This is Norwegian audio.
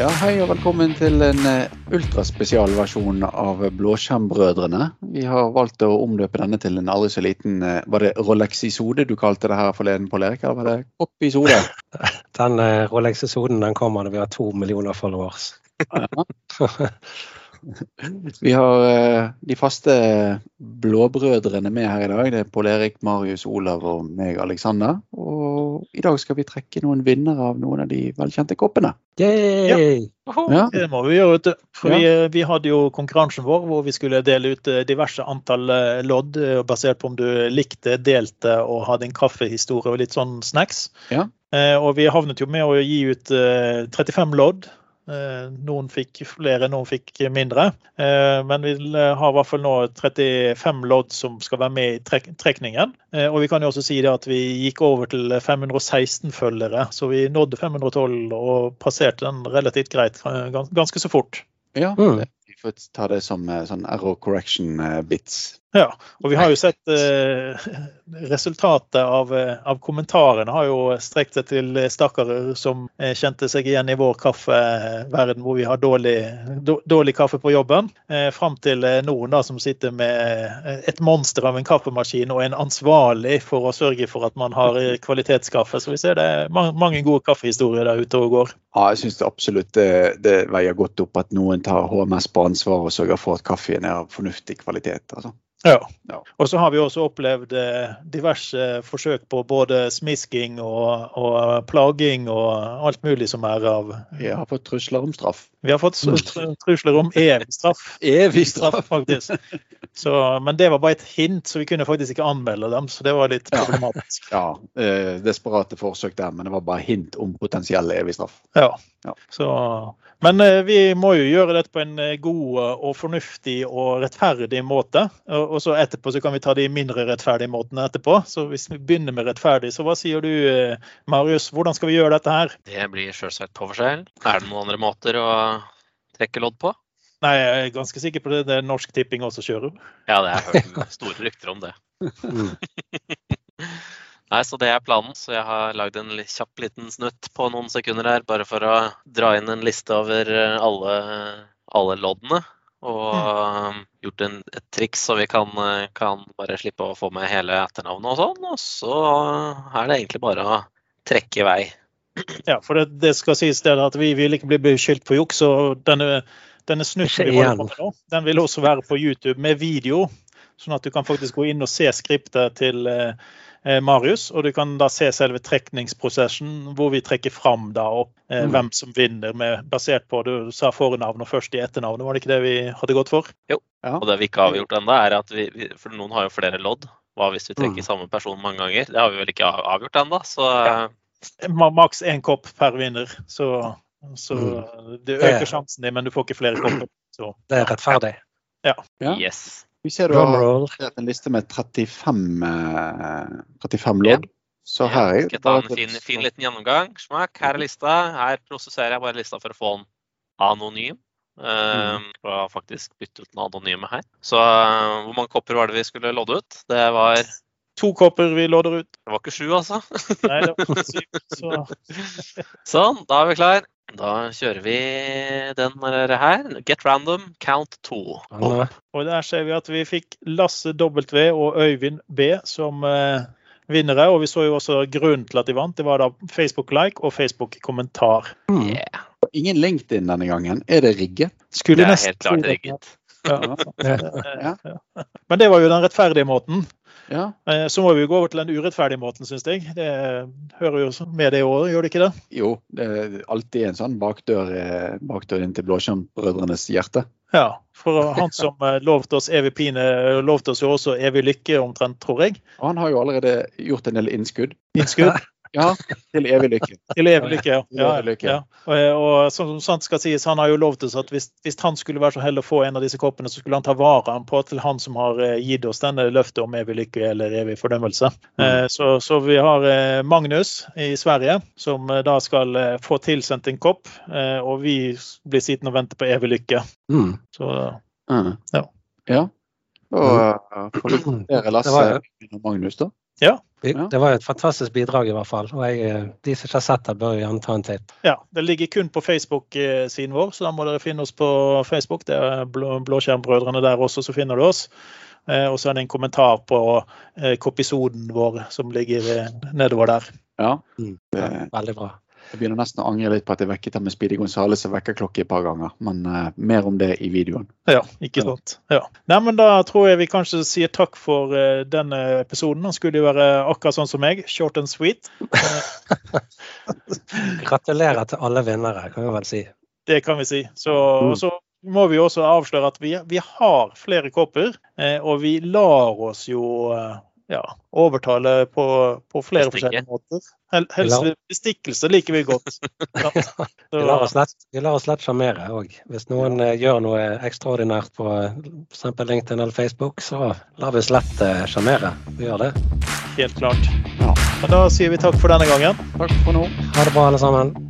Ja, hei og velkommen til en eh, ultraspesialversjon av Blåskjermbrødrene. Vi har valgt å omdøpe denne til en aldri så liten eh, Var det Rolex-isode du kalte det her forleden, Pål Erik? Eller var det Pop-isode? Den uh, Rolex-episoden den kommer når vi har to millioner followers. Vi har eh, de faste blåbrødrene med her i dag. Det er Pål Erik, Marius, Olav og meg, Aleksander. Og i dag skal vi trekke noen vinnere av noen av de velkjente koppene. Yay! Ja. Det må vi gjøre, vet du. For Ja. vi, vi hadde jo konkurransen vår hvor vi skulle dele ut eh, diverse antall eh, lodd eh, basert på om du likte, delte og hadde en kaffehistorie og litt sånn snacks. Ja. Eh, og vi havnet jo med å gi ut eh, 35 lodd. Eh, noen fikk flere, noen fikk mindre. Eh, men vi eh, har i hvert fall nå 35 lodd som skal være med i trek trekningen. Eh, og vi kan jo også si det at vi gikk over til 516 følgere, så vi nådde 512 og passerte den relativt greit ganske så fort. ja. Mm. Vi får ta det som sånn error correction bits. Ja, og vi har jo sett eh, resultatet av, eh, av kommentarene har jo strekt seg til stakkarer som eh, kjente seg igjen i vår kaffeverden hvor vi har dårlig, dårlig kaffe på jobben, eh, fram til eh, noen da som sitter med et monster av en kaffemaskin og en ansvarlig for å sørge for at man har kvalitetskaffe. Så vi ser det er mange gode kaffehistorier der ute og går. Ja, jeg syns absolutt det, det veier godt opp at noen tar HMS på ansvar og sørger for at kaffen er av fornuftig kvalitet. Altså. Ja. Ja. Og så har vi også opplevd eh, diverse forsøk på både smisking og, og plaging og alt mulig som er av har fått trusler om straff. Vi har fått trusler om evig straff. Evig straff faktisk. Så, men det var bare et hint, så vi kunne faktisk ikke anmelde dem. Så det var litt problematisk. Ja, eh, desperate forsøk der, men det var bare hint om potensiell evig straff. Ja. Ja. Så, men eh, vi må jo gjøre dette på en eh, god eh, og fornuftig og rettferdig måte. Og og så etterpå så kan vi ta de mindre rettferdige måtene etterpå. Så hvis vi begynner med rettferdig, så hva sier du eh, Marius? Hvordan skal vi gjøre dette her? Det blir selvsagt på forskjell. Er det noen andre måter å trekke lodd på? Nei, jeg er ganske sikker på det. Det er Norsk Tipping også kjører. Ja, det har jeg hørt store rykter om det. Mm. Nei, så det er planen. Så jeg har lagd en kjapp liten snutt på noen sekunder her, bare for å dra inn en liste over eh, alle, alle loddene. Og um, gjort en, et triks så vi kan, eh, kan bare slippe å få med hele etternavnet og sånn. Og så er det egentlig bare å trekke i vei. Ja, for det, det skal sies det at vi vil ikke bli beskyldt for juks. og denne, denne snutten vi holder på med nå, den vil også være på YouTube med video. Sånn at du kan faktisk gå inn og se skriptet til eh, eh, Marius. Og du kan da se selve trekningsprosessen, hvor vi trekker fram da opp eh, Mm. hvem som vinner, med, basert på du sa fornavn og først i etternavnet. Var det ikke det vi hadde gått for? Jo, Og det vi ikke har gjort ennå, er at vi, vi For noen har jo flere lodd. Hva hvis vi trekker Mm. samme person mange ganger? Det har vi vel ikke avgjort ennå, så Ja. Ma- Maks én kopp per vinner. Så, så Mm. det Det- øker sjansen din, men du får ikke flere kopper. Så. Det er rettferdig. Ja. yes. Vi ser du har en liste med 35, eh, 35 lodd. Så her er Skal jeg ta en fin, fin liten gjennomgang? Smak, her er lista. Her prosesserer jeg bare lista for å få den anonym. Uh, og har faktisk byttet ut den anonyme her. Så uh, hvor mange kopper var det vi skulle lodde ut? Det var, det To kopper vi lodder ut. Det var ikke sju, altså. Nei, det var ikke sykt. Så Sånn, da er vi klar. Da kjører vi den her. Get random, count to. Og der ser vi at vi fikk Lasse W og Øyvind B som eh, vinnere. Og vi så jo også grunnen til at de vant. Det var da Facebook-like og Facebook-kommentar. mm. Yeah. Ingen LinkedIn denne gangen. Er det rigget? Det er nesten helt klart rigget. Ja. Men det var jo den rettferdige måten. Ja. Eh, Så må vi gå over til den urettferdige måten, syns jeg. Det hører jo med det året, gjør det ikke det? Jo, det er alltid en sånn bakdør, eh, bakdør inn til Blåskjermbrødrenes hjerte. Ja. For han som eh, lovte oss evig pine, lovte oss jo også evig lykke, omtrent, tror jeg. Og han har jo allerede gjort en del innskudd. Innskudd. Ja, til evig lykke. Til evig lykke, ja. Ja, ja. Og, og som sant skal sies, han har jo lovt oss at hvis, hvis han skulle være så heldig å få en av disse koppene, så skulle han ta vare på til han som har eh, gitt oss denne løftet om evig lykke eller evig fordømmelse. Mm. Så, så vi har eh, Magnus i Sverige, som eh, da skal eh, få tilsendt en kopp, eh, og vi blir sittende og vente på evig lykke. Mm. Så Mm. Ja. ja. Og uh, får vi Lasse var og Magnus, da. Ja. Ja. Det var et fantastisk bidrag i hvert fall. Og jeg, eh, de som ikke har sett det, bør jo gjerne ta en titt. Ja, Det ligger kun på Facebook-siden vår, så da må dere finne oss på Facebook. Det er Blå, Blåskjermbrødrene der også, så finner du oss. Eh, og så er det en kommentar på eh, kopisoden vår som ligger nedover der. Ja. Mm. Veldig bra. Jeg begynner nesten å angre litt på at jeg vekket ham med Speedy Gonzales og vekkerklokke et par ganger. Men uh, mer om det i videoen. Ja, ikke sant. Ja. Nei, men Da tror jeg vi kanskje sier takk for uh, denne episoden. Han skulle jo være akkurat sånn som meg, short and sweet. Gratulerer til alle vinnere, kan vi vel si. Det kan vi si. Så, Mm. så må vi også avsløre at vi, vi har flere kopper, eh, og vi lar oss jo eh, ja, overtale på, på flere forskjellige måter. Hel, helst bestikkelse liker vi godt. Ja. Vi lar oss Så, lett, vi lar oss lett sjarmere òg. Hvis noen ja. gjør noe ekstraordinært på f.eks. LinkedIn eller Facebook, så lar vi oss lett eh, sjarmere. Vi gjør det. helt klart. Ja. Da sier vi takk for denne gangen. Takk for nå. Ha det bra, alle sammen.